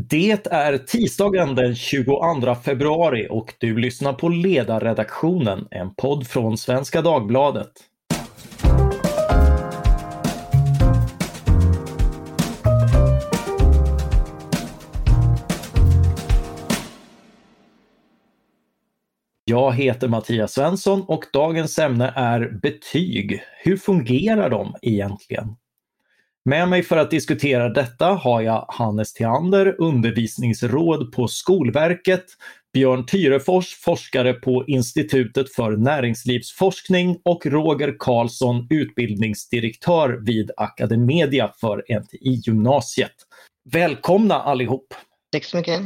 Det är tisdagen den 22 februari och du lyssnar på Ledarredaktionen, en podd från Svenska Dagbladet. Jag heter Mattias Svensson och dagens ämne är betyg. Hur fungerar de egentligen? Med mig för att diskutera detta har jag Hannes Theander, undervisningsråd på Skolverket, Björn Tyrefors, forskare på Institutet för näringslivsforskning och Roger Karlsson, utbildningsdirektör vid Academedia för NTI-gymnasiet. Välkomna allihop! Tack så mycket!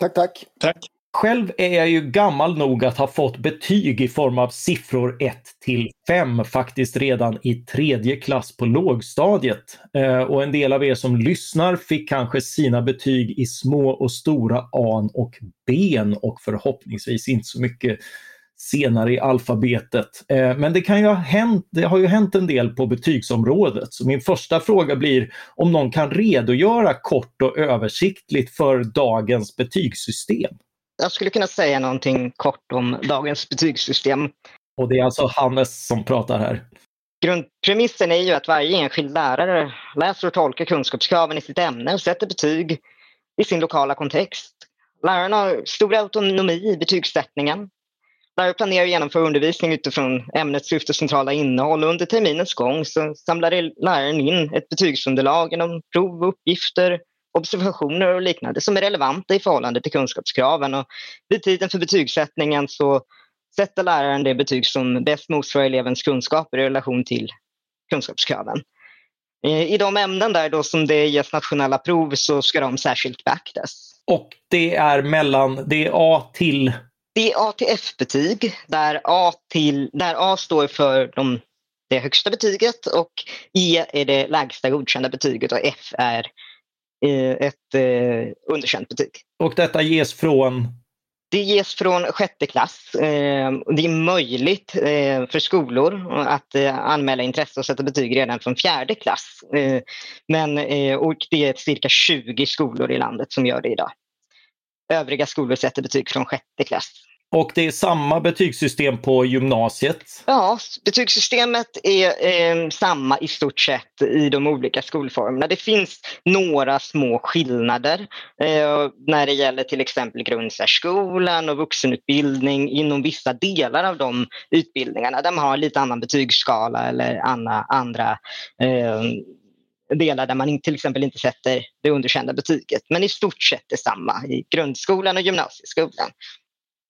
Tack, tack! Tack! Själv är jag ju gammal nog att ha fått betyg i form av siffror 1 till 5 faktiskt redan i tredje klass på lågstadiet. Eh, och en del av er som lyssnar fick kanske sina betyg i små och stora A och B och förhoppningsvis inte så mycket senare i alfabetet. Eh, men det, kan ju ha hänt, det har ju hänt en del på betygsområdet. Så min första fråga blir om någon kan redogöra kort och översiktligt för dagens betygssystem jag skulle kunna säga någonting kort om dagens betygssystem. Och det är alltså Hannes som pratar här. Grundpremissen är ju att varje enskild lärare läser och tolkar kunskapskraven i sitt ämne och sätter betyg i sin lokala kontext. Lärarna har stor autonomi i betygssättningen. Lärare planerar och genomför undervisning utifrån ämnets syfte och centrala innehåll och under terminens gång så samlar läraren in ett betygsunderlag genom prov, uppgifter, observationer och liknande som är relevanta i förhållande till kunskapskraven. Och vid tiden för betygssättningen så sätter läraren det betyg som bäst motsvarar elevens kunskaper i relation till kunskapskraven. I de ämnen där då som det ges nationella prov så ska de särskilt beaktas. Och det är mellan, det är A till? Det är A till F-betyg där A, till, där A står för de, det högsta betyget och E är det lägsta godkända betyget och F är ett eh, underkänt betyg. Och detta ges från? Det ges från sjätte klass. Eh, det är möjligt eh, för skolor att eh, anmäla intresse och sätta betyg redan från fjärde klass. Men, och det är cirka 20 skolor i landet som gör det idag. Övriga skolor sätter betyg från sjätte klass. Och det är samma betygssystem på gymnasiet? Ja, betygssystemet är eh, samma i stort sett i de olika skolformerna. Det finns några små skillnader eh, när det gäller till exempel grundsärskolan och vuxenutbildning inom vissa delar av de utbildningarna där man har lite annan betygsskala eller anna, andra eh, delar där man till exempel inte sätter det underkända betyget. Men i stort sett detsamma i grundskolan och gymnasieskolan.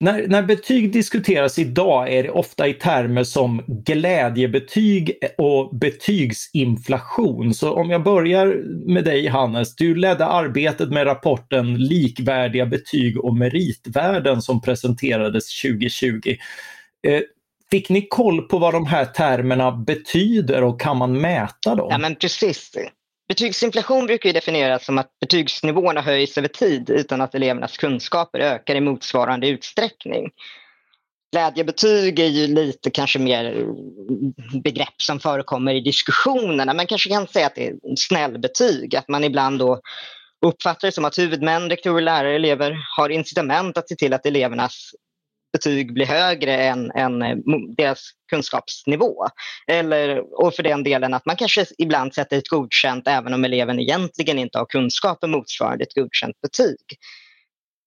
När, när betyg diskuteras idag är det ofta i termer som glädjebetyg och betygsinflation. Så om jag börjar med dig Hannes, du ledde arbetet med rapporten Likvärdiga betyg och meritvärden som presenterades 2020. Eh, fick ni koll på vad de här termerna betyder och kan man mäta dem? Ja men precis. Betygsinflation brukar definieras som att betygsnivåerna höjs över tid utan att elevernas kunskaper ökar i motsvarande utsträckning. Glädjebetyg är ju lite kanske mer begrepp som förekommer i diskussionerna. Man kanske kan säga att det är snällbetyg, att man ibland då uppfattar det som att huvudmän, rektorer, lärare, elever har incitament att se till att elevernas betyg blir högre än, än eh, deras kunskapsnivå. Eller, och för den delen att man kanske ibland sätter ett godkänt även om eleven egentligen inte har kunskaper motsvarande ett godkänt betyg.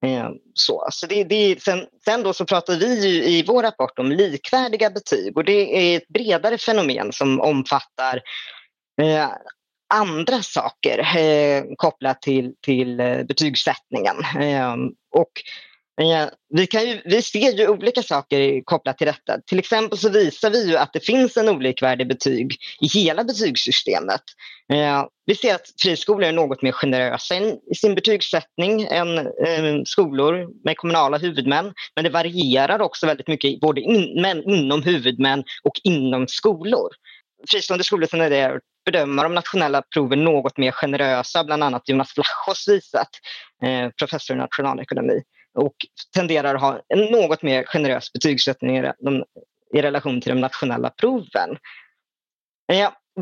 Eh, så, så det, det, sen, sen då så pratar vi i vår rapport om likvärdiga betyg och det är ett bredare fenomen som omfattar eh, andra saker eh, kopplat till, till eh, betygssättningen. Eh, och Eh, vi, kan ju, vi ser ju olika saker kopplat till detta. Till exempel så visar vi ju att det finns en olikvärdig betyg i hela betygssystemet. Eh, vi ser att friskolor är något mer generösa i sin betygssättning än eh, skolor med kommunala huvudmän. Men det varierar också väldigt mycket både in, men, inom huvudmän och inom skolor. Fristående skolor tenderar bedöma de nationella proven något mer generösa, bland annat Jonas Vlachos visat, professor i nationalekonomi och tenderar att ha en något mer generös betygssättning i relation till de nationella proven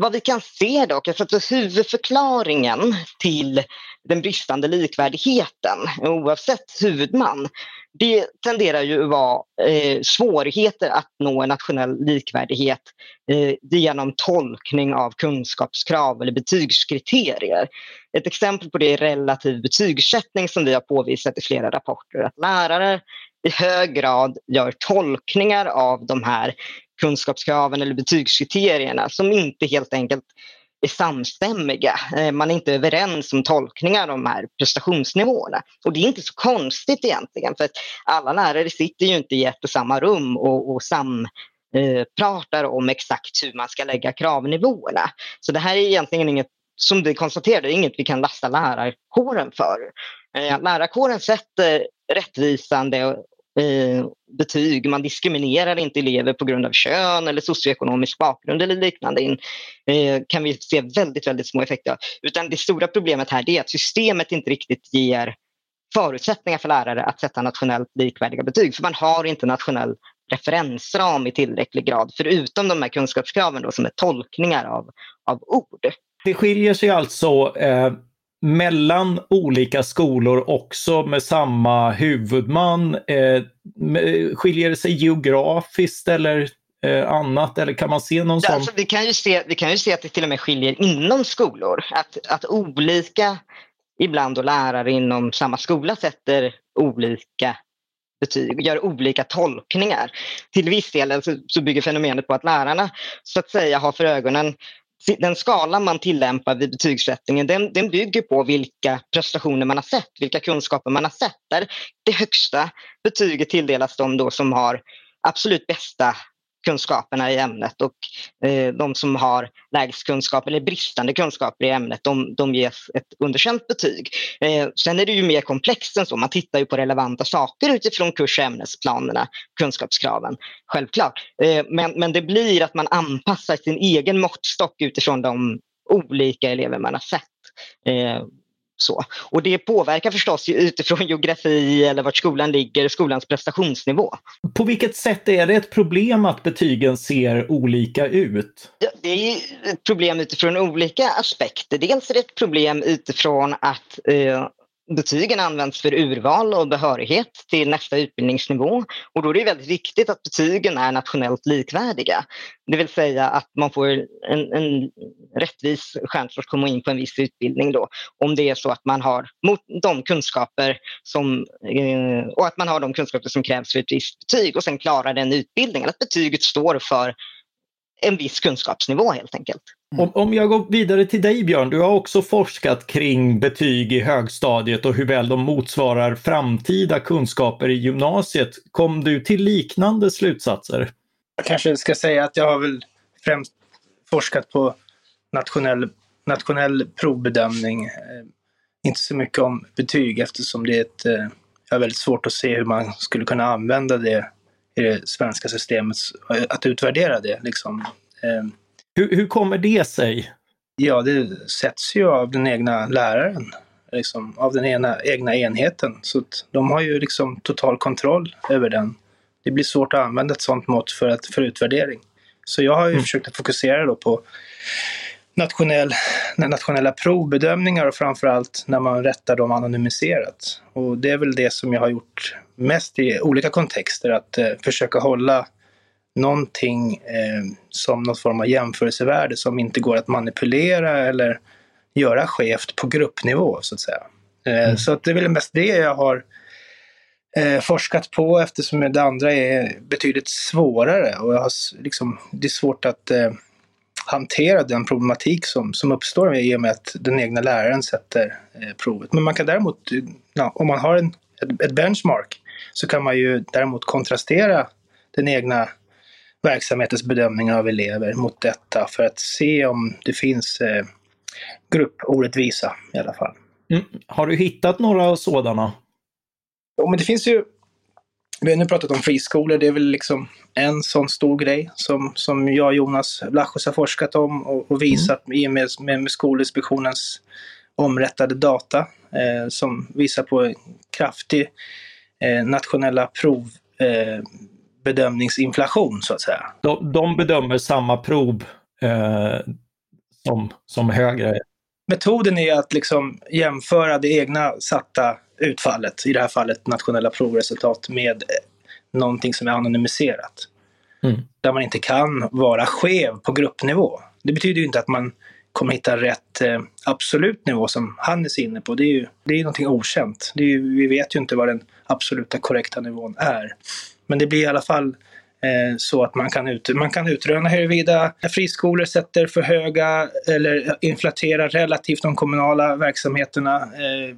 vad vi kan se dock, alltså att huvudförklaringen till den bristande likvärdigheten, oavsett huvudman, det tenderar ju att vara eh, svårigheter att nå en nationell likvärdighet eh, genom tolkning av kunskapskrav eller betygskriterier. Ett exempel på det är relativ betygssättning som vi har påvisat i flera rapporter. Att lärare i hög grad gör tolkningar av de här kunskapskraven eller betygskriterierna som inte helt enkelt är samstämmiga. Eh, man är inte överens om tolkningar av de här prestationsnivåerna. Och det är inte så konstigt egentligen för att alla lärare sitter ju inte i ett och samma rum och, och sam, eh, pratar om exakt hur man ska lägga kravnivåerna. Så det här är egentligen inget, som du konstaterade, inget vi kan lasta lärarkåren för. Eh, lärarkåren sätter rättvisande eh, betyg. Man diskriminerar inte elever på grund av kön eller socioekonomisk bakgrund eller liknande. In, eh, kan vi se väldigt, väldigt små effekter av. Utan det stora problemet här är att systemet inte riktigt ger förutsättningar för lärare att sätta nationellt likvärdiga betyg. För man har inte nationell referensram i tillräcklig grad, förutom de här kunskapskraven då, som är tolkningar av, av ord. Det skiljer sig alltså eh, mellan olika skolor också med samma huvudman? Eh, skiljer det sig geografiskt eller eh, annat? Eller kan man se någon sån? Alltså, vi, kan ju se, vi kan ju se att det till och med skiljer inom skolor. Att, att olika, ibland då lärare inom samma skola sätter olika betyg, gör olika tolkningar. Till viss del alltså, så bygger fenomenet på att lärarna så att säga har för ögonen den skala man tillämpar vid betygssättningen den, den, bygger på vilka prestationer man har sett, vilka kunskaper man har sett. Där det högsta betyget tilldelas de då som har absolut bästa kunskaperna i ämnet och eh, de som har lägst kunskap eller bristande kunskaper i ämnet de, de ges ett underkänt betyg. Eh, sen är det ju mer komplext än så. Man tittar ju på relevanta saker utifrån kurs och ämnesplanerna, kunskapskraven, självklart. Eh, men, men det blir att man anpassar sin egen måttstock utifrån de olika elever man har sett. Eh, så. Och det påverkar förstås utifrån geografi eller vart skolan ligger, skolans prestationsnivå. På vilket sätt är det ett problem att betygen ser olika ut? Det är ett problem utifrån olika aspekter. Dels är det ett problem utifrån att eh, betygen används för urval och behörighet till nästa utbildningsnivå. Och då är det väldigt viktigt att betygen är nationellt likvärdiga. Det vill säga att man får en, en rättvis chans att komma in på en viss utbildning då. Om det är så att man har mot de kunskaper som, eh, och att man har de kunskaper som krävs för ett visst betyg och sen klarar den utbildningen. Att betyget står för en viss kunskapsnivå helt enkelt. Om, om jag går vidare till dig Björn, du har också forskat kring betyg i högstadiet och hur väl de motsvarar framtida kunskaper i gymnasiet. Kom du till liknande slutsatser? Jag kanske ska säga att jag har väl främst forskat på nationell, nationell provbedömning. Eh, inte så mycket om betyg eftersom det är, ett, eh, är väldigt svårt att se hur man skulle kunna använda det i det svenska systemet, att utvärdera det. Liksom. Eh, hur, hur kommer det sig? Ja, det sätts ju av den egna läraren, liksom, av den ena, egna enheten. Så de har ju liksom total kontroll över den. Det blir svårt att använda ett sådant mått för, att, för utvärdering. Så jag har ju mm. försökt att fokusera då på nationell, nationella provbedömningar och framförallt när man rättar dem anonymiserat. Och det är väl det som jag har gjort mest i olika kontexter, att eh, försöka hålla någonting eh, som någon form av jämförelsevärde som inte går att manipulera eller göra skevt på gruppnivå så att säga. Eh, mm. Så att det är väl mest det jag har eh, forskat på eftersom det andra är betydligt svårare och jag har, liksom, det är svårt att eh, hantera den problematik som, som uppstår i och med att den egna läraren sätter eh, provet. Men man kan däremot, ja, om man har en, ett, ett benchmark, så kan man ju däremot kontrastera den egna verksamhetens bedömningar av elever mot detta för att se om det finns eh, grupporättvisa i alla fall. Mm. Har du hittat några sådana? Jo, men det finns ju vi har nu pratat om friskolor, det är väl liksom en sån stor grej som, som jag och Jonas Blachus har forskat om och, och visat mm. i och med, med, med Skolinspektionens omrättade data eh, som visar på kraftig eh, nationella prov eh, bedömningsinflation så att säga. De, de bedömer samma prov eh, som, som högre. Metoden är att liksom jämföra det egna satta utfallet, i det här fallet nationella provresultat, med någonting som är anonymiserat. Mm. Där man inte kan vara skev på gruppnivå. Det betyder ju inte att man kommer hitta rätt eh, absolut nivå som Hannes är inne på. Det är ju det är någonting okänt. Är ju, vi vet ju inte vad den absoluta korrekta nivån är. Men det blir i alla fall eh, så att man kan, ut, man kan utröna huruvida friskolor sätter för höga eller inflaterar relativt de kommunala verksamheterna eh,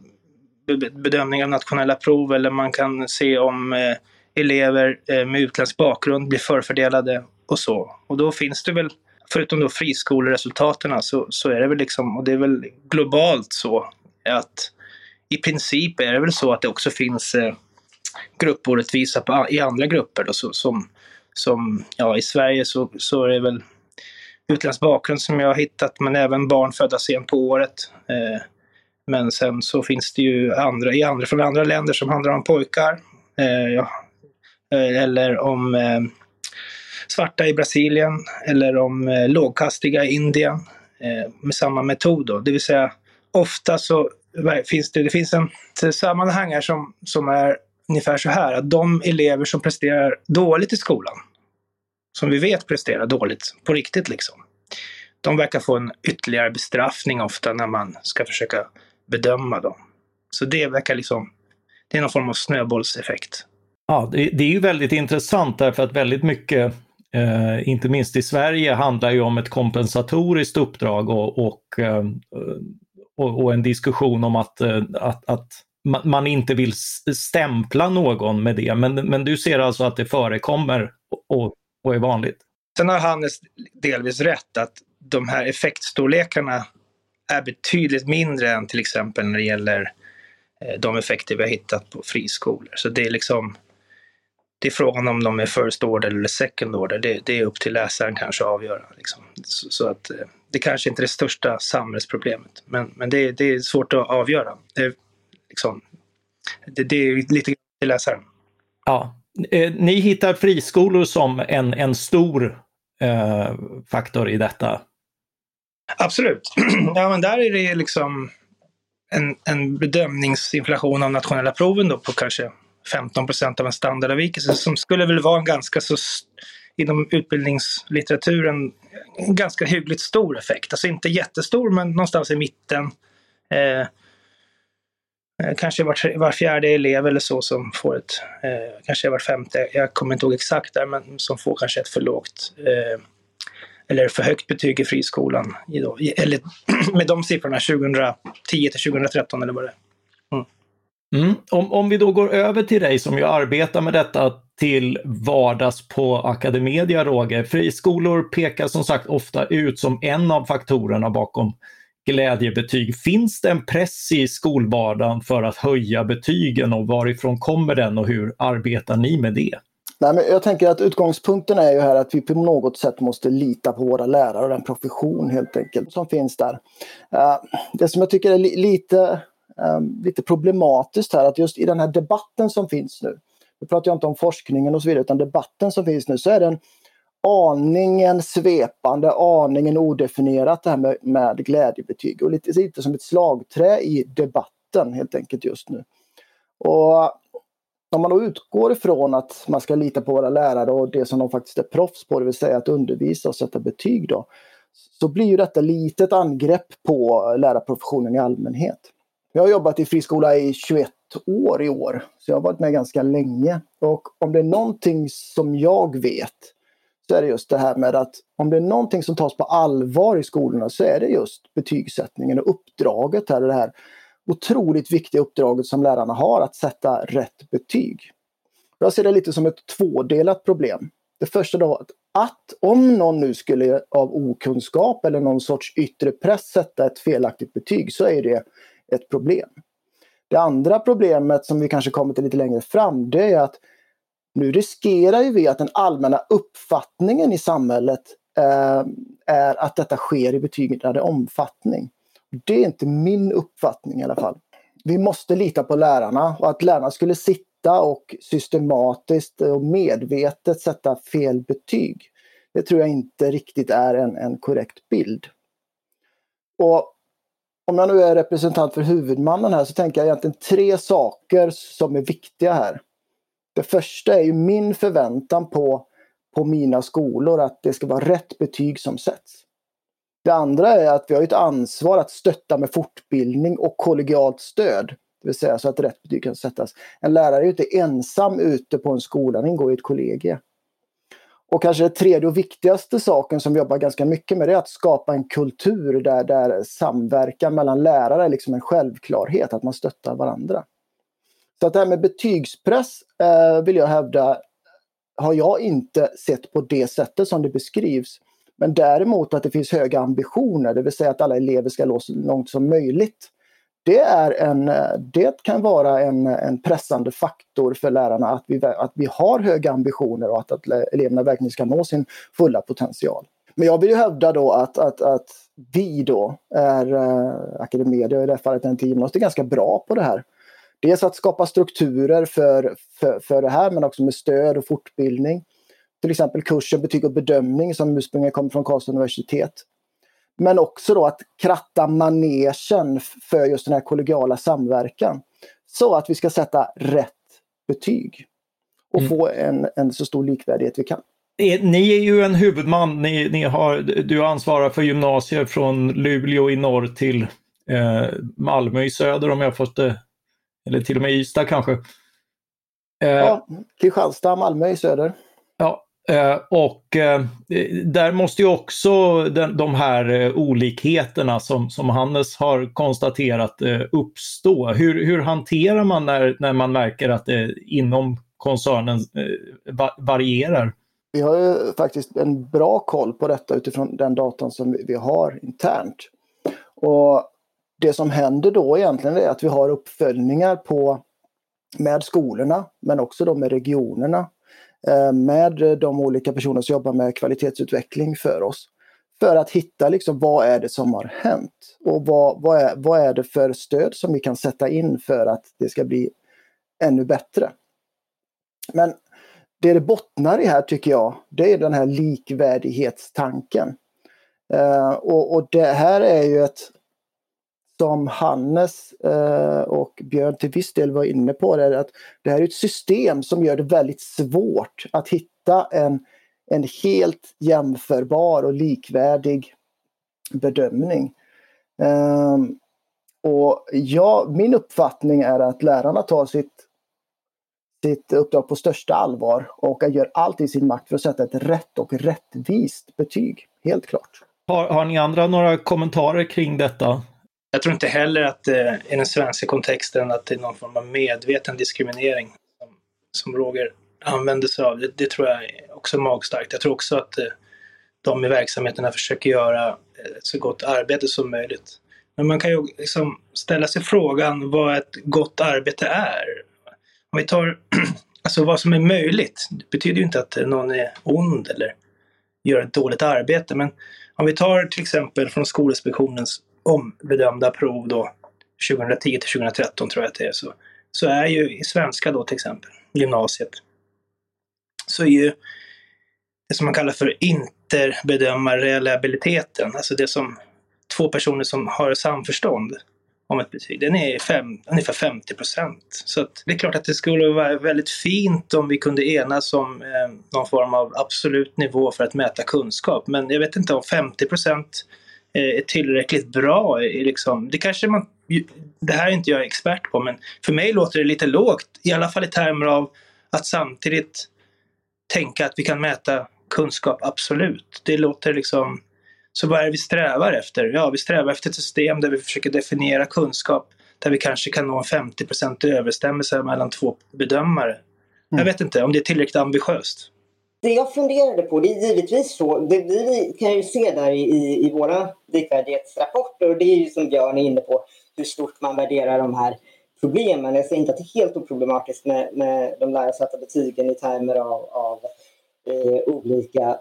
bedömning av nationella prov eller man kan se om eh, elever eh, med utländsk bakgrund blir förfördelade och så. Och då finns det väl, förutom då friskoleresultaten, så, så är det väl liksom, och det är väl globalt så, att i princip är det väl så att det också finns eh, grupporättvisa på, i andra grupper då, så, som, som, ja i Sverige så, så är det väl utländsk bakgrund som jag har hittat, men även barn födda sent på året. Eh, men sen så finns det ju andra, i andra, från andra länder som handlar om pojkar. Eh, ja, eh, eller om eh, svarta i Brasilien eller om eh, lågkastiga i Indien eh, med samma metod. Då. Det vill säga ofta så finns det, det finns en eh, sammanhang här som, som är ungefär så här att de elever som presterar dåligt i skolan, som vi vet presterar dåligt på riktigt liksom, de verkar få en ytterligare bestraffning ofta när man ska försöka bedöma dem. Så det verkar liksom, det är någon form av snöbollseffekt. Ja, det, det är ju väldigt intressant därför att väldigt mycket, eh, inte minst i Sverige, handlar ju om ett kompensatoriskt uppdrag och, och, eh, och, och en diskussion om att, eh, att, att man inte vill stämpla någon med det. Men, men du ser alltså att det förekommer och, och är vanligt? Sen har Hannes delvis rätt att de här effektstorlekarna är betydligt mindre än till exempel när det gäller eh, de effekter vi har hittat på friskolor. Så det är liksom det är frågan om de är first order eller second order. Det, det är upp till läsaren kanske att avgöra. Liksom. Så, så, att eh, det kanske inte är det största samhällsproblemet. Men, men det, det är svårt att avgöra. Det, liksom, det, det är lite till läsaren. Ja. Eh, ni hittar friskolor som en, en stor eh, faktor i detta. Absolut. Ja, men där är det liksom en, en bedömningsinflation av nationella proven då på kanske 15 procent av en standardavvikelse som skulle väl vara en ganska så inom utbildningslitteraturen en ganska hyggligt stor effekt. Alltså inte jättestor men någonstans i mitten. Eh, eh kanske var, var, fjärde elev eller så som får ett, eh, kanske var femte, jag kommer inte ihåg exakt där, men som får kanske ett för lågt eh, eller för högt betyg i friskolan. Eller med de siffrorna 2010 till 2013 eller vad det är. Mm. Mm. Om, om vi då går över till dig som ju arbetar med detta till vardags på Academedia, Roger. Friskolor pekar som sagt ofta ut som en av faktorerna bakom glädjebetyg. Finns det en press i skolvardagen för att höja betygen och varifrån kommer den och hur arbetar ni med det? Nej, men jag tänker att utgångspunkten är ju här att vi på något sätt måste lita på våra lärare och den profession helt enkelt som finns där. Eh, det som jag tycker är lite, ehm, lite problematiskt här att just i den här debatten som finns nu, nu pratar jag inte om forskningen och så vidare, utan debatten som finns nu så är den aningen svepande, aningen odefinierat det här med, med glädjebetyg och lite, lite som ett slagträ i debatten helt enkelt just nu. Och om man då utgår ifrån att man ska lita på våra lärare och det som de faktiskt är proffs på, det vill säga att undervisa och sätta betyg då, så blir ju detta lite ett angrepp på lärarprofessionen i allmänhet. Jag har jobbat i friskola i 21 år i år, så jag har varit med ganska länge. Och om det är någonting som jag vet så är det just det här med att om det är någonting som tas på allvar i skolorna så är det just betygssättningen och uppdraget här. Det här otroligt viktiga uppdraget som lärarna har att sätta rätt betyg. Jag ser det lite som ett tvådelat problem. Det första då att, att om någon nu skulle av okunskap eller någon sorts yttre press sätta ett felaktigt betyg så är det ett problem. Det andra problemet som vi kanske kommer till lite längre fram det är att nu riskerar vi att den allmänna uppfattningen i samhället eh, är att detta sker i betydande omfattning. Det är inte min uppfattning i alla fall. Vi måste lita på lärarna och att lärarna skulle sitta och systematiskt och medvetet sätta fel betyg. Det tror jag inte riktigt är en, en korrekt bild. Och om jag nu är representant för huvudmannen här så tänker jag egentligen tre saker som är viktiga här. Det första är ju min förväntan på, på mina skolor att det ska vara rätt betyg som sätts. Det andra är att vi har ett ansvar att stötta med fortbildning och kollegialt stöd. Det vill säga så att rätt betyg kan sättas. En lärare är ju inte ensam ute på en skola, den ingår i ett kollegie. Och kanske det tredje och viktigaste saken som vi jobbar ganska mycket med det är att skapa en kultur där, där samverkan mellan lärare är liksom en självklarhet, att man stöttar varandra. Så att det här med betygspress eh, vill jag hävda har jag inte sett på det sättet som det beskrivs. Men däremot att det finns höga ambitioner, det vill säga att alla elever ska nå så långt som möjligt. Det, är en, det kan vara en, en pressande faktor för lärarna att vi, att vi har höga ambitioner och att, att eleverna verkligen ska nå sin fulla potential. Men jag vill ju hävda då att, att, att vi då är eh, äh, Academedia, i det här fallet NT-gymnasiet är ganska bra på det här. Dels att skapa strukturer för, för, för det här men också med stöd och fortbildning. Till exempel kursen Betyg och bedömning som ursprungligen kommer från Karlstads universitet. Men också då att kratta manegen för just den här kollegiala samverkan. Så att vi ska sätta rätt betyg. Och mm. få en, en så stor likvärdighet vi kan. Ni är ju en huvudman, ni, ni har, du ansvarar för gymnasier från Luleå i norr till eh, Malmö i söder om jag fått det, eller till och med Ystad kanske. Eh, ja, Kristianstad, Malmö i söder. Ja, Eh, och eh, där måste ju också den, de här eh, olikheterna som, som Hannes har konstaterat eh, uppstå. Hur, hur hanterar man när, när man märker att det inom koncernen eh, varierar? Vi har ju faktiskt en bra koll på detta utifrån den datan som vi har internt. Och Det som händer då egentligen är att vi har uppföljningar på med skolorna men också då med regionerna Eh, med de olika personer som jobbar med kvalitetsutveckling för oss. För att hitta liksom vad är det som har hänt och vad, vad, är, vad är det för stöd som vi kan sätta in för att det ska bli ännu bättre. Men det det bottnar i här tycker jag, det är den här likvärdighetstanken. Uh, och, och det här är ju ett som Hannes eh, och Björn till viss del var inne på, det är att det här är ett system som gör det väldigt svårt att hitta en, en helt jämförbar och likvärdig bedömning. Ehm, och ja, min uppfattning är att lärarna tar sitt, sitt uppdrag på största allvar och gör allt i sin makt för att sätta ett rätt och rättvist betyg. Helt klart. Har, har ni andra några kommentarer kring detta? Jag tror inte heller att eh, i den svenska kontexten att det är någon form av medveten diskriminering som, som Roger använder sig av. Det, det tror jag är också magstarkt. Jag tror också att eh, de i verksamheterna försöker göra ett så gott arbete som möjligt. Men man kan ju liksom ställa sig frågan vad ett gott arbete är. Om vi tar alltså vad som är möjligt. Det betyder ju inte att någon är ond eller gör ett dåligt arbete. Men om vi tar till exempel från Skolinspektionens ombedömda prov då 2010 till 2013 tror jag att det är så. Så är ju i svenska då till exempel, gymnasiet, så är ju det som man kallar för interbedömarreliabiliteten, alltså det som två personer som har samförstånd om ett betyg, den är fem, ungefär 50 procent. Så det är klart att det skulle vara väldigt fint om vi kunde enas om eh, någon form av absolut nivå för att mäta kunskap. Men jag vet inte om 50 procent är tillräckligt bra. Liksom. Det kanske man, det här är inte jag expert på men för mig låter det lite lågt. I alla fall i termer av att samtidigt tänka att vi kan mäta kunskap, absolut. Det låter liksom... Så vad är det vi strävar efter? Ja, vi strävar efter ett system där vi försöker definiera kunskap där vi kanske kan nå en 50% överstämmelse mellan två bedömare. Mm. Jag vet inte om det är tillräckligt ambitiöst. Det jag funderade på, det är givetvis så, det vi kan ju se där i, i våra likvärdighetsrapporter och det är ju som Björn är inne på hur stort man värderar de här problemen. Jag säger inte att det är helt oproblematiskt med, med de lärosatta betygen i termer av, av eh, olika,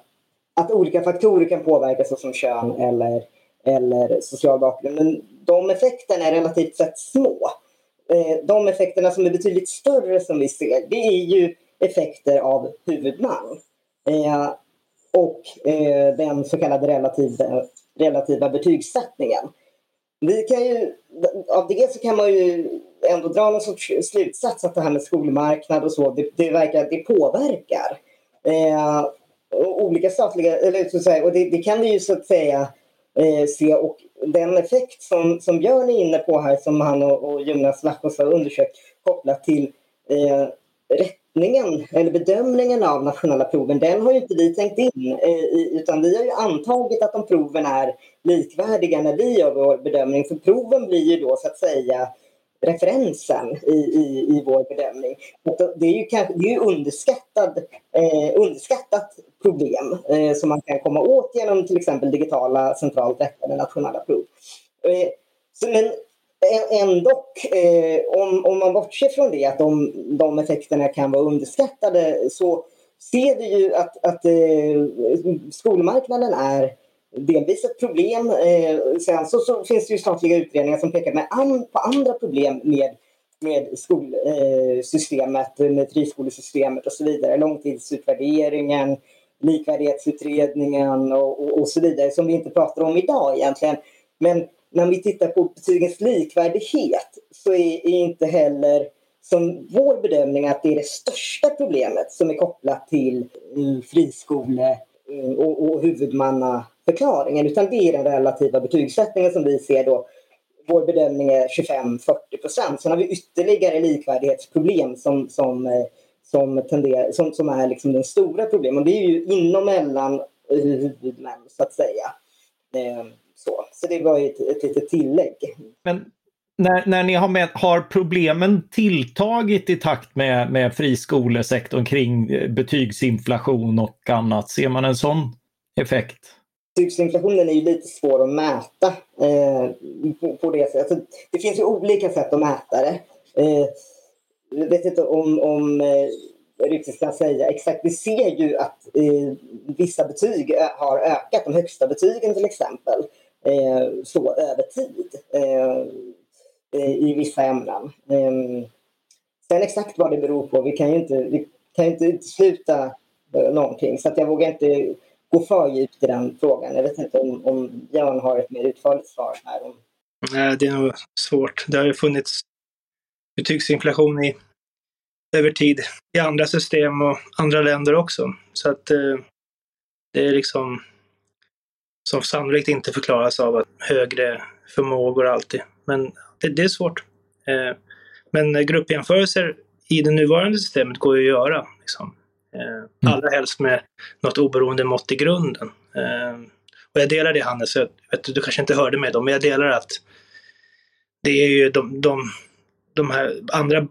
att olika faktorer kan påverka såsom kön eller, eller social bakgrund. Men de effekterna är relativt sett små. Eh, de effekterna som är betydligt större som vi ser, det är ju effekter av huvudman. Eh, och eh, den så kallade relativa, relativa betygssättningen. vi kan ju, av det så kan man ju ändå dra någon sorts slutsats att det här med skolmarknad och så, det, det verkar, det påverkar. Eh, olika statliga, eller så att säga, och det, det, kan vi ju så att säga eh, se och den effekt som, som Björn är inne på här som han och, och Jonas Lackos har undersökt kopplat till eh, rättningen eller bedömningen av nationella proven, den har ju inte vi tänkt in eh, utan vi har ju antagit att de proven är likvärdiga när vi gör vår bedömning. För proven blir ju då så att säga referensen i, i, i vår bedömning. Det är ju, kanske, det är ju underskattad, eh, underskattat problem eh, som man kan komma åt genom till exempel digitala centralt rättade nationella prov. Eh, så, men ändå, eh, om, om man bortser från det, att de, de effekterna kan vara underskattade, så ser vi ju att, att eh, skolmarknaden är delvis ett problem. Eh, sen så, så, finns det ju statliga utredningar som pekar med an, på andra problem med, med skolsystemet, eh, med friskolesystemet och så vidare. Långtidsutvärderingen, likvärdighetsutredningen och, och, och, så vidare som vi inte pratar om idag egentligen. Men när vi tittar på betygens likvärdighet så är, är inte heller som vår bedömning att det är det största problemet som är kopplat till eh, friskole och, och huvudmannaförklaringen utan det är den relativa betygssättningen som vi ser då. Vår bedömning är 25-40 procent. Sen har vi ytterligare likvärdighetsproblem som, som, eh, som, tenderar, som, som är liksom den stora problemet. Det är ju inom mellan eh, huvudmän så att säga. Ehm, så, så det var ett, ett litet tillägg. Men när, när ni har, med, har problemen tilltagit i takt med, med friskolesektorn kring eh, betygsinflation och annat? Ser man en sån effekt? Betygsinflationen är ju lite svår att mäta eh, på, på, det sättet. Alltså, det finns ju olika sätt att mäta det. Eh, jag vet inte om, om eh, riktigt kan säga exakt. Vi ser ju att eh, vissa betyg har ökat, de högsta betygen till exempel eh, så över tid eh, eh i vissa ämnen. Eh, sen exakt vad det beror på, vi kan ju inte, vi kan inte utesluta eh, någonting så att jag vågar inte gå för djupt i den frågan. Jag vet inte om, om Björn har ett mer utförligt svar här. Om... Nej, det är nog svårt. Det har ju funnits betygsinflation i, över tid i andra system och andra länder också. Så att eh, det är liksom som sannolikt inte förklaras av högre förmågor alltid. Men det, det är svårt. Eh, men gruppjämförelser i det nuvarande systemet går ju att göra. Liksom. Eh, mm. Allra helst med något oberoende mått i grunden. Eh, och jag delar det Hannes, jag vet, du kanske inte hörde mig då, men jag delar att det är ju de, de, de här andra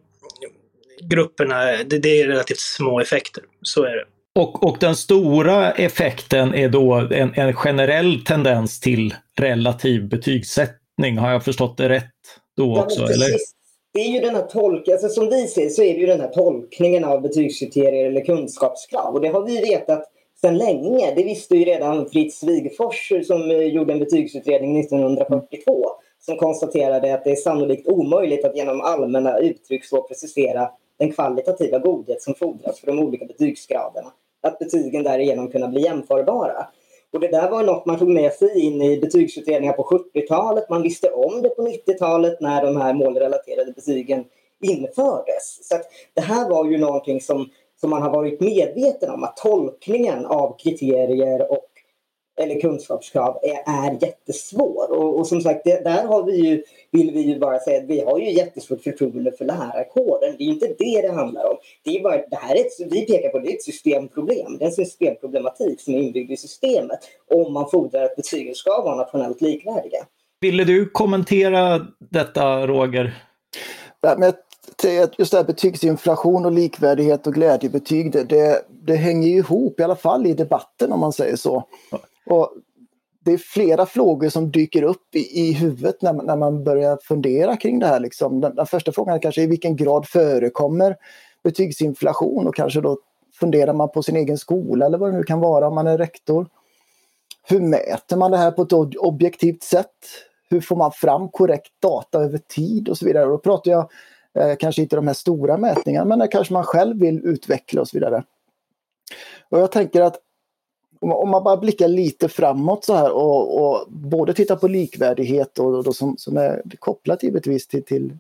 grupperna, det, det är relativt små effekter. Så är det. Och, och den stora effekten är då en, en generell tendens till relativ betygssättning. Har jag förstått det rätt då också? Ja, eller? Det är ju den här tolk, alltså som vi ser så är det ju den här tolkningen av betygskriterier eller kunskapskrav. Och det har vi vetat sedan länge. Det visste ju redan Fritz Wigfors som eh, gjorde en betygsutredning 1942 som konstaterade att det är sannolikt omöjligt att genom allmänna uttryck så precisera den kvalitativa godhet som fordras för de olika betygsgraderna att betygen därigenom kunna bli jämförbara. Och det där var något man tog med sig in i betygsutredningar på 70-talet. Man visste om det på 90-talet när de här målrelaterade betygen infördes. Så det här var ju någonting som, som man har varit medveten om, att tolkningen av kriterier och eller kunskapskrav är, är jättesvår. Och, och som sagt, det, där har vi ju, vill vi ju bara säga att vi har ju jättestort förtroende för lärarkåren. Det är inte det det handlar om. Det är bara, det här är ett, vi pekar på det är ett systemproblem. Det är en systemproblematik som är inbyggd i systemet om man fordrar att betygen ska vara nationellt likvärdiga. Ville du kommentera detta Roger? Ja, men just det här betygsinflation och likvärdighet och glädjebetyg, det, det, det hänger ju ihop i alla fall i debatten om man säger så. Och det är flera frågor som dyker upp i, i huvudet när, när man börjar fundera kring det här. Liksom. Den, den, första frågan är kanske i vilken grad förekommer betygsinflation och kanske då funderar man på sin egen skola eller vad det nu kan vara om man är rektor. Hur mäter man det här på ett objektivt sätt? Hur får man fram korrekt data över tid och så vidare. Och då pratar jag eh, kanske inte de här stora mätningarna men det kanske man själv vill utveckla och så vidare. Och jag tänker att om man bara blickar lite framåt så här och, och både tittar på likvärdighet och, och som, som är kopplat givetvis till, till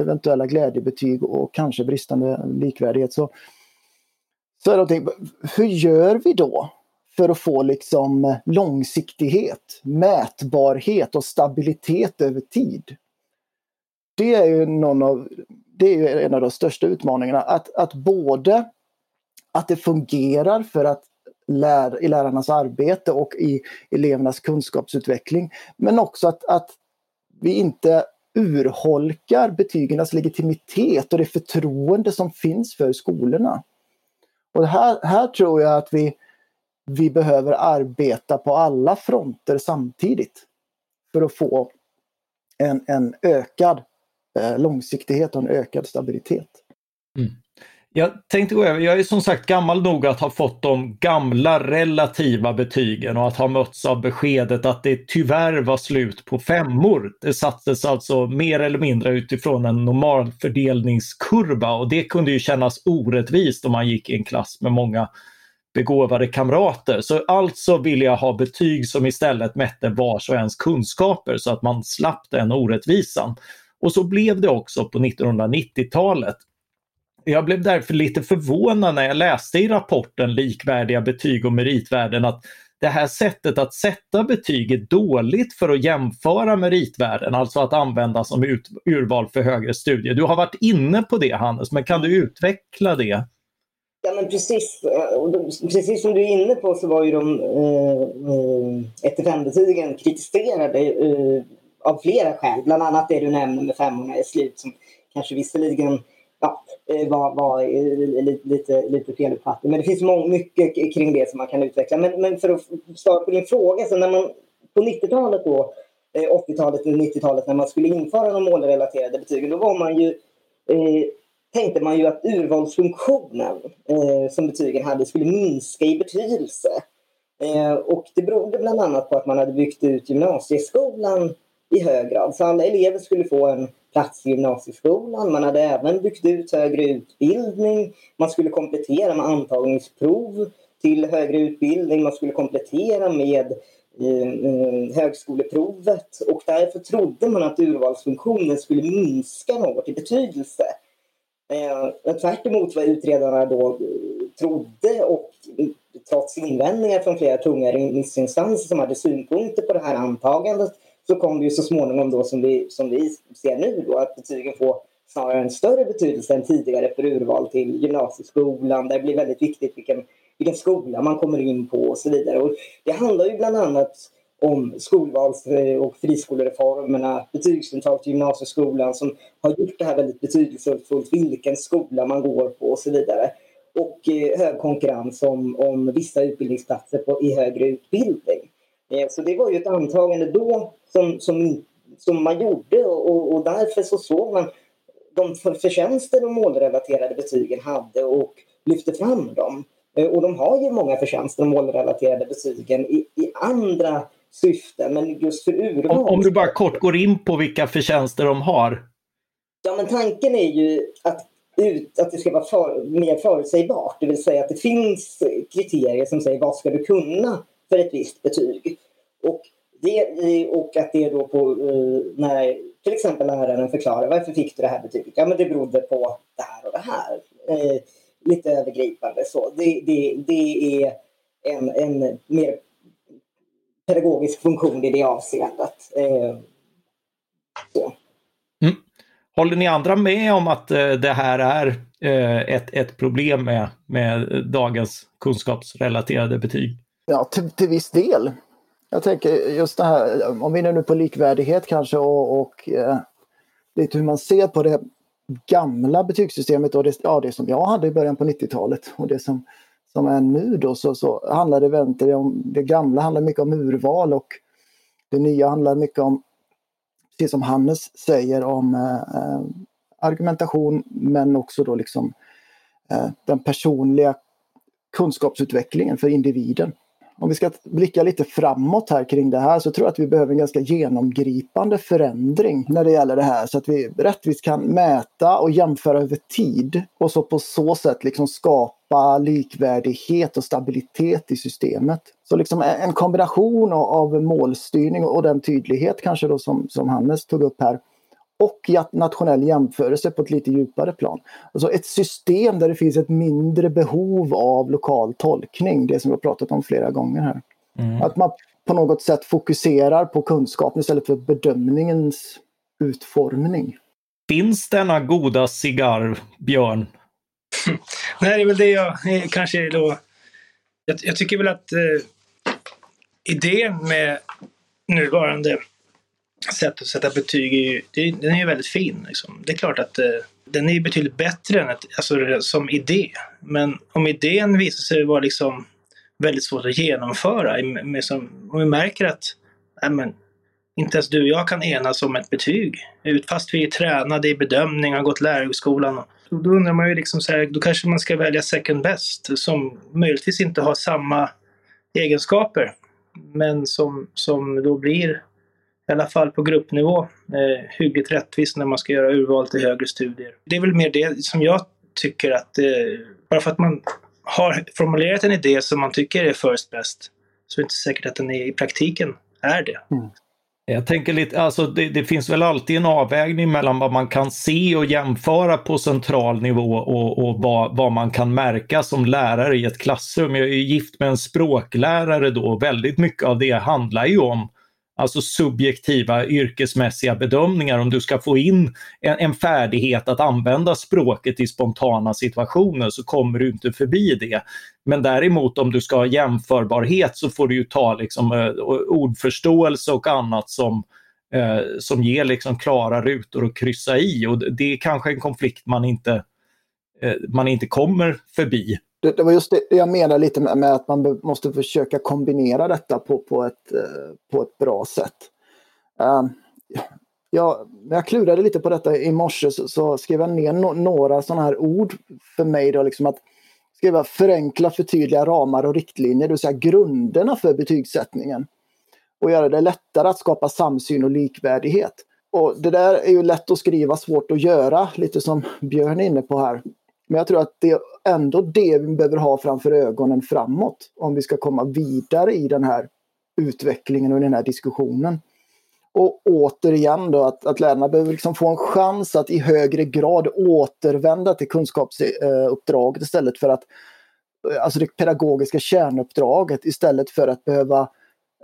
eventuella glädjebetyg och kanske bristande likvärdighet så, så är det någonting, hur gör vi då för att få liksom långsiktighet, mätbarhet och stabilitet över tid? Det är ju, någon av, det är en av de största utmaningarna, att, att både att det fungerar för att lär, i lärarnas arbete och i elevernas kunskapsutveckling. Men också att, att vi inte urholkar betygens legitimitet och det förtroende som finns för skolorna. Och här, här tror jag att vi, vi behöver arbeta på alla fronter samtidigt för att få en, en ökad eh, långsiktighet och en ökad stabilitet. Mm. Jag tänkte gå över, jag är som sagt gammal nog att ha fått de gamla relativa betygen och att ha mötts av beskedet att det tyvärr var slut på femmor. Det sattes alltså mer eller mindre utifrån en normalfördelningskurva och det kunde ju kännas orättvist om man gick i en klass med många begåvade kamrater. Så alltså vill jag ha betyg som istället mätte vars och ens kunskaper så att man slapp den orättvisan. Och så blev det också på 1990-talet. Jag blev därför lite förvånad när jag läste i rapporten Likvärdiga betyg och meritvärden att det här sättet att sätta betyg är dåligt för att jämföra meritvärden, alltså att använda som ut, urval för högre studier. Du har varit inne på det Hannes, men kan du utveckla det? Ja men precis, eh, precis som du är inne på så var ju de eh, eh 1-5-betygen kritiserade eh, av flera skäl. Bland annat det du nämner med femmorna i slut som kanske visserligen ja, eh, var, var eh, lite, lite, lite feluppfattning. Men det finns mycket kring det som man kan utveckla. Men, men för att svara på din fråga, så när man på 90-talet då, 80-talet och 90-talet när man skulle införa de målrelaterade betygen, då var man ju eh, tänkte man ju att urvalsfunktionen eh, som betygen hade skulle minska i betydelse. Eh, och det berodde bland annat på att man hade byggt ut gymnasieskolan i hög grad. Så alla elever skulle få en plats i gymnasieskolan. Man hade även byggt ut högre utbildning. Man skulle komplettera med antagningsprov till högre utbildning. Man skulle komplettera med eh, eh högskoleprovet och därför trodde man att urvalsfunktionen skulle minska något i betydelse. Eh, tvärt emot vad utredarna då eh, trodde och eh, trots invändningar från flera tunga remissinstanser som hade synpunkter på det här antagandet så kom det ju så småningom då som vi, som vi ser nu då att betygen får snarare en större betydelse än tidigare för urval till gymnasieskolan. där Det blir väldigt viktigt vilken, vilken skola man kommer in på och så vidare. Och det handlar ju bland annat om skolvals eh, och friskolereformerna, betygsintag till gymnasieskolan som har gjort det här väldigt betydelsefullt, vilken skola man går på och så vidare. Och eh, hög konkurrens om, om vissa utbildningsplatser på, i högre utbildning. Eh, så det var ju ett antagande då som, som, som man gjorde och, och därför så såg man de förtjänster de målrelaterade betygen hade och lyfte fram dem. Eh, och de har ju många förtjänster, de målrelaterade betygen, i, i andra syften. Men just för urval... Om, om, du bara kort går in på vilka förtjänster de har. Ja, men tanken är ju att, ut, att det ska vara för, mer förutsägbart. Det vill säga att det finns kriterier som säger vad ska du kunna för ett visst betyg. Och, det, och att det då på, eh, när till exempel läraren förklarar varför fick du det här betyget? Ja, men det berodde på det här och det här. Eh, lite övergripande så. Det, det, det är en, en mer pedagogisk funktion i det avseendet. Eh, mm. Håller ni andra med om att eh, det här är eh, ett, ett problem med, med dagens kunskapsrelaterade betyg? Ja, till, till viss del. Jag tänker just det här, om vi är nu på likvärdighet kanske och, och eh, lite hur man ser på det gamla betygssystemet och det, ja, det som jag hade i början på 90-talet och det som som är nu då så, så handlar det, om, det gamla handlar mycket om urval och det nya handlar mycket om, precis som Hannes säger, om eh, eh argumentation men också då liksom eh, den personliga kunskapsutvecklingen för individen om vi ska blicka lite framåt här kring det här så tror jag att vi behöver en ganska genomgripande förändring när det gäller det här så att vi rättvist kan mäta och jämföra över tid och så på så sätt liksom skapa likvärdighet och stabilitet i systemet. Så liksom en kombination av målstyrning och den tydlighet kanske då som, som Hannes tog upp här och nationell jämförelse på ett lite djupare plan. Alltså ett system där det finns ett mindre behov av lokal tolkning, det som vi har pratat om flera gånger här. Mm. Att man på något sätt fokuserar på kunskapen istället för bedömningens utformning. Finns denna goda cigarr, Björn? Nej, det är väl det jag kanske då... Jag, jag tycker väl att eh, idén med nuvarande sätt att sätta betyg är ju, det, den är ju väldigt fin. Liksom. Det är klart att eh, den är betydligt bättre än ett, alltså, som idé. Men om idén visar sig vara liksom väldigt svårt att genomföra, med, som, om vi märker att nej, men, inte ens du och jag kan enas om ett betyg, fast vi är tränade i bedömning, har gått lärarhögskolan. Då undrar man ju liksom så här, då kanske man ska välja second best som möjligtvis inte har samma egenskaper men som, som då blir i alla fall på gruppnivå, eh, hyggligt rättvist när man ska göra urval till högre studier. Det är väl mer det som jag tycker att, eh, bara för att man har formulerat en idé som man tycker är first best, så är det inte säkert att den är, i praktiken är det. Mm. Jag tänker lite, alltså det, det, finns väl alltid en avvägning mellan vad man kan se och jämföra på central nivå och, och vad, vad, man kan märka som lärare i ett klassrum. Jag är gift med en språklärare då. Väldigt mycket av det handlar ju om alltså subjektiva yrkesmässiga bedömningar. Om du ska få in en, en, färdighet att använda språket i spontana situationer så kommer du inte förbi det. Men däremot om du ska ha jämförbarhet så får du ju ta liksom, eh, ordförståelse och annat som, eh, som ger liksom klara rutor att kryssa i. Och det är kanske en konflikt man inte, eh, man inte kommer förbi det, det, var just det jag menar lite med, med, att man måste försöka kombinera detta på, på, ett, eh, på ett bra sätt. Um, ja, när jag klurade lite på detta i morse så, så skrev jag ner no några sådana här ord för mig. Då, liksom att skriva förenkla, förtydliga ramar och riktlinjer, det vill säga grunderna för betygssättningen. Och göra det lättare att skapa samsyn och likvärdighet. Och det där är ju lätt att skriva, svårt att göra, lite som Björn är inne på här. Men jag tror att det är ändå det vi behöver ha framför ögonen framåt om vi ska komma vidare i den här utvecklingen och den här diskussionen. Och återigen då att, att lärarna behöver liksom få en chans att i högre grad återvända till kunskapsuppdraget istället för att eh, alltså det pedagogiska kärnuppdraget istället för att behöva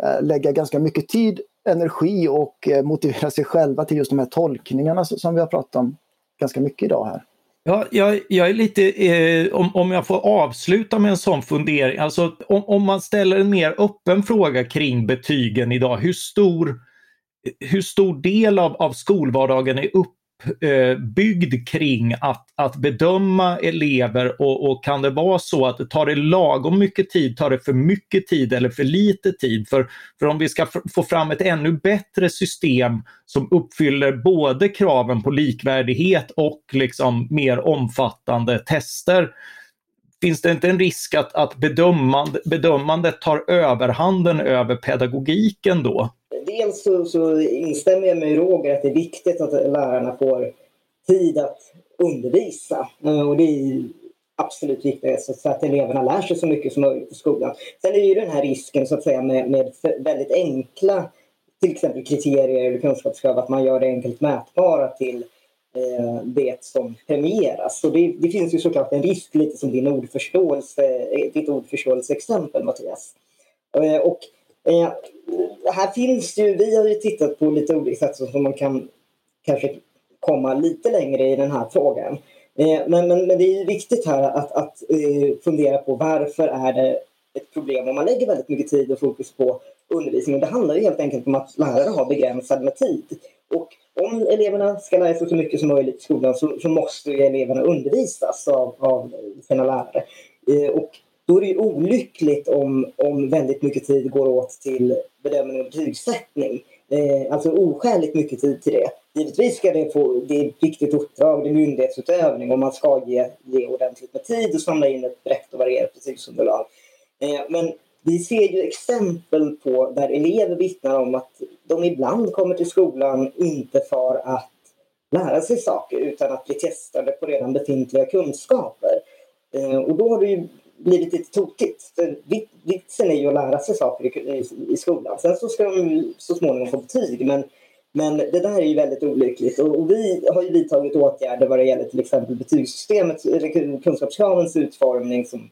eh, lägga ganska mycket tid, energi och eh, motivera sig själva till just de här tolkningarna som vi har pratat om ganska mycket idag här. Ja, jag, jag är lite, eh, om, om jag får avsluta med en sån fundering, alltså om, om man ställer en mer öppen fråga kring betygen idag, hur stor, hur stor del av, av skolvardagen är upp Eh, byggd kring att, att bedöma elever och, och, kan det vara så att det tar det lagom mycket tid, tar det för mycket tid eller för lite tid? För, för om vi ska få fram ett ännu bättre system som uppfyller både kraven på likvärdighet och liksom mer omfattande tester finns det inte en risk att, att bedömande, bedömandet tar överhanden över pedagogiken då? Dels så, så instämmer jag med Roger att det är viktigt att lärarna får tid att undervisa. Eh, och det är absolut viktigast så att eleverna lär sig så mycket som möjligt i skolan. Sen är ju den här risken så att säga med, med väldigt enkla till exempel kriterier eller kunskapskrav att man gör det enkelt mätbara till eh, det som premieras. Så det, det, finns ju såklart en risk lite som din ordförståelse, ditt ordförståelseexempel Mattias. Eh, och Eh, här finns ju, vi har ju tittat på lite olika sätt som man kan kanske komma lite längre i den här frågan. Eh, men, men, men, det är viktigt här att, att eh, fundera på varför är det ett problem om man lägger väldigt mycket tid och fokus på undervisningen. Det handlar ju helt enkelt om att lärare har begränsad med tid. Och om eleverna ska lära sig så mycket som möjligt i skolan så, så måste eleverna undervisas av, av sina lärare. Eh, och då är det ju olyckligt om, om väldigt mycket tid går åt till bedömning och betygssättning. Eh, alltså oskäligt mycket tid till det. Givetvis ska det få, det är ett viktigt uppdrag, det är myndighetsutövning och man ska ge, ge ordentligt med tid och samla in ett brett och varierat betygsunderlag. Eh, men vi ser ju exempel på där elever vittnar om att de ibland kommer till skolan inte för att lära sig saker utan att bli testade på redan befintliga kunskaper. Eh, och då har du ju blivit lite tokigt. Vitsen är ju att lära sig saker i, i skolan. Sen så ska de så småningom få betyg men, men det där är ju väldigt olyckligt och, och vi har ju vidtagit åtgärder vad det gäller till exempel betygssystemet eller kunskapskravens utformning som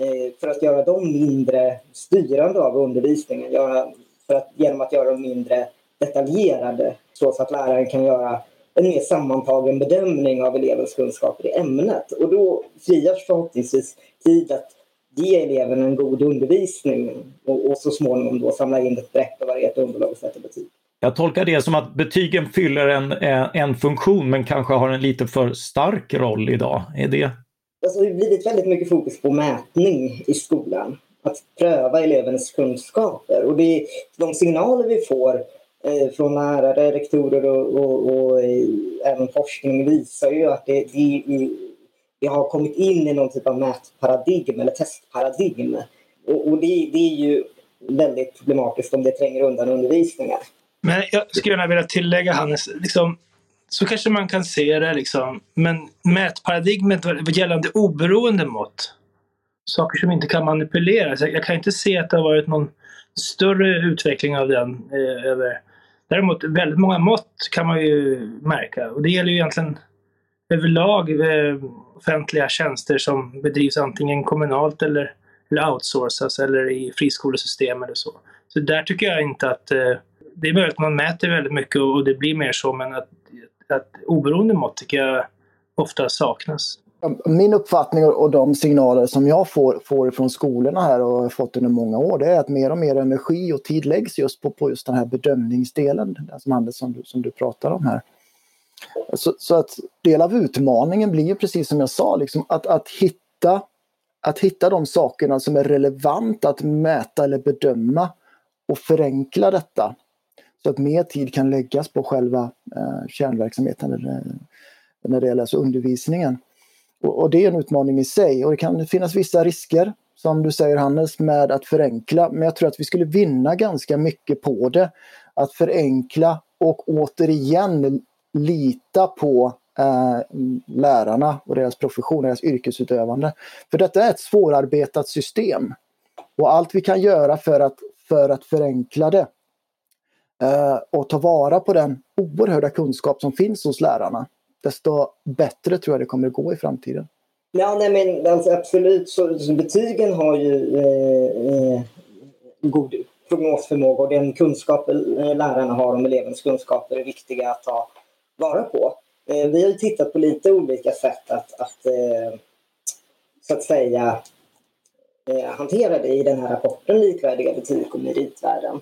Eh, för att göra dem mindre styrande av undervisningen. Göra, för att, genom att göra dem mindre detaljerade så att läraren kan göra en mer sammantagen bedömning av elevens kunskaper i ämnet. Och då frigörs förhoppningsvis tid att ge eleven en god undervisning och, och så småningom då samla in ett brett och varierat underlag och sätta betyg. Jag tolkar det som att betygen fyller en, en funktion men kanske har en lite för stark roll idag. Är det alltså, det har blivit väldigt mycket fokus på mätning i skolan. Att pröva elevens kunskaper. Och det, de signaler vi får eh, Eh, från lärare, rektorer och, och, och eh, även forskning visar ju att det, det, det, har kommit in i någon typ av mätparadigm eller testparadigm. Och, och det, det, är ju väldigt problematiskt om det tränger undan undervisningen. Men jag skulle gärna vilja tillägga Hannes, liksom, så kanske man kan se det liksom. Men mätparadigmet gällande oberoende mått, saker som inte kan manipuleras. Jag, kan inte se att det har varit någon större utveckling av den eh, över Däremot väldigt många mått kan man ju märka och det gäller ju egentligen överlag eh, offentliga tjänster som bedrivs antingen kommunalt eller, eller outsourcas eller i friskolesystem eller så. Så där tycker jag inte att eh, det är möjligt att man mäter väldigt mycket och det blir mer så men att att oberoende mått tycker jag ofta saknas. Min uppfattning och de signaler som jag får, får från skolorna här och har fått under många år det är att mer och mer energi och tid läggs just på, på just den här bedömningsdelen som, Anders, som, du, som du pratar om här. Så, så, att del av utmaningen blir ju precis som jag sa, liksom, att, att, hitta, att hitta de sakerna som är relevanta att mäta eller bedöma och förenkla detta så att mer tid kan läggas på själva eh, kärnverksamheten eller, eh, när det gäller alltså undervisningen. Och, och, det är en utmaning i sig och det kan finnas vissa risker som du säger Hannes med att förenkla men jag tror att vi skulle vinna ganska mycket på det. Att förenkla och återigen lita på eh, lärarna och deras profession, deras yrkesutövande. För detta är ett svårarbetat system. Och allt vi kan göra för att, för att förenkla det Eh, och ta vara på den oerhörda kunskap som finns hos lärarna, desto bättre tror jag det kommer att gå i framtiden. Ja, nej, men alltså, absolut. Så, så betygen har ju eh, eh god prognosförmåga och den kunskap eh, lärarna har om elevens kunskaper är viktiga att ta vara på. Eh, vi har tittat på lite olika sätt att, att eh, så att säga eh, hantera det i den här rapporten Likvärdiga betyg och meritvärden.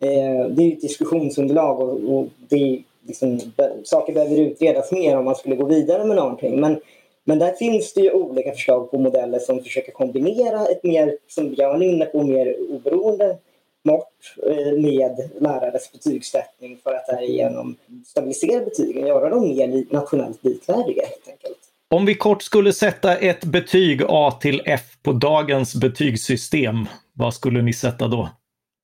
Eh, det är ett diskussionsunderlag och, och det liksom, saker behöver utredas mer om man skulle gå vidare med någonting. Men, men där finns det ju olika förslag på modeller som försöker kombinera ett mer, som Björn är inne på, mer oberoende mått eh, med lärares betygssättning för att därigenom stabilisera betygen, göra dem mer nationellt likvärdiga helt enkelt. Om vi kort skulle sätta ett betyg A till F på dagens betygssystem, vad skulle ni sätta då?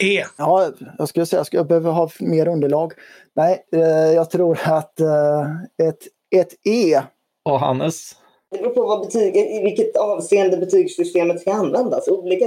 E. Ja, jag skulle säga att jag behöver ha mer underlag. Nej, eh, jag tror att eh, ett, ett E. Och Hannes? Det beror på vad betyg, i vilket avseende betygssystemet ska användas. Olika,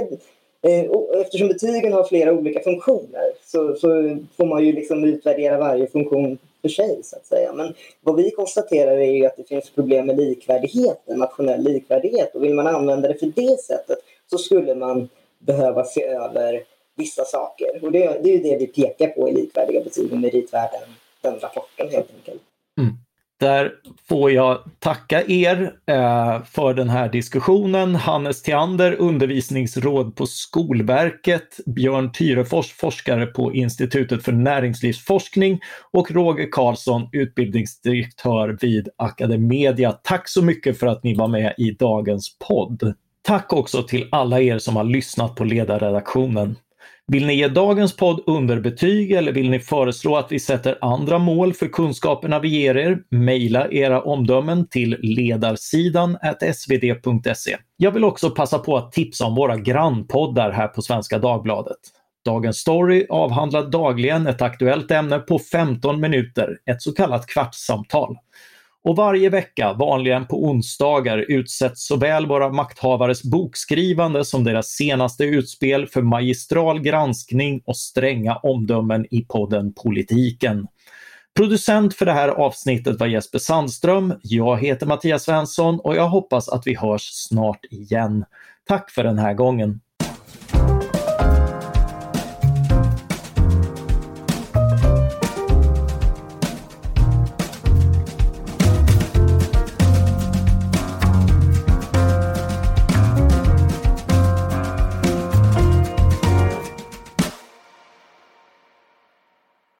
eh, eftersom betygen har flera olika funktioner så, så får man ju liksom utvärdera varje funktion för sig så att säga. Men vad vi konstaterar är ju att det finns problem med likvärdigheten, nationell likvärdighet och vill man använda det för det sättet så skulle man behöva se över vissa saker. Och det, det är ju det vi pekar på i likvärdiga betyg och meritvärden, den rapporten helt enkelt. Mm. Där får jag tacka er eh, för den här diskussionen. Hannes Theander, undervisningsråd på Skolverket, Björn Tyrefors, forskare på Institutet för näringslivsforskning och Roger Karlsson, utbildningsdirektör vid Academedia. Tack så mycket för att ni var med i dagens podd. Tack också till alla er som har lyssnat på ledarredaktionen. Vill ni ge dagens podd underbetyg eller vill ni föreslå att vi sätter andra mål för kunskaperna vi ger er? Mejla era omdömen till ledarsidan svd.se. Jag vill också passa på att tipsa om våra grannpoddar här på Svenska Dagbladet. Dagens Story avhandlar dagligen ett aktuellt ämne på 15 minuter, ett så kallat kvartssamtal. Och varje vecka, vanligen på onsdagar, utsätts såväl våra makthavares bokskrivande som deras senaste utspel för magistral granskning och stränga omdömen i podden Politiken. Producent för det här avsnittet var Jesper Sandström. Jag heter Mattias Svensson och jag hoppas att vi hörs snart igen. Tack för den här gången.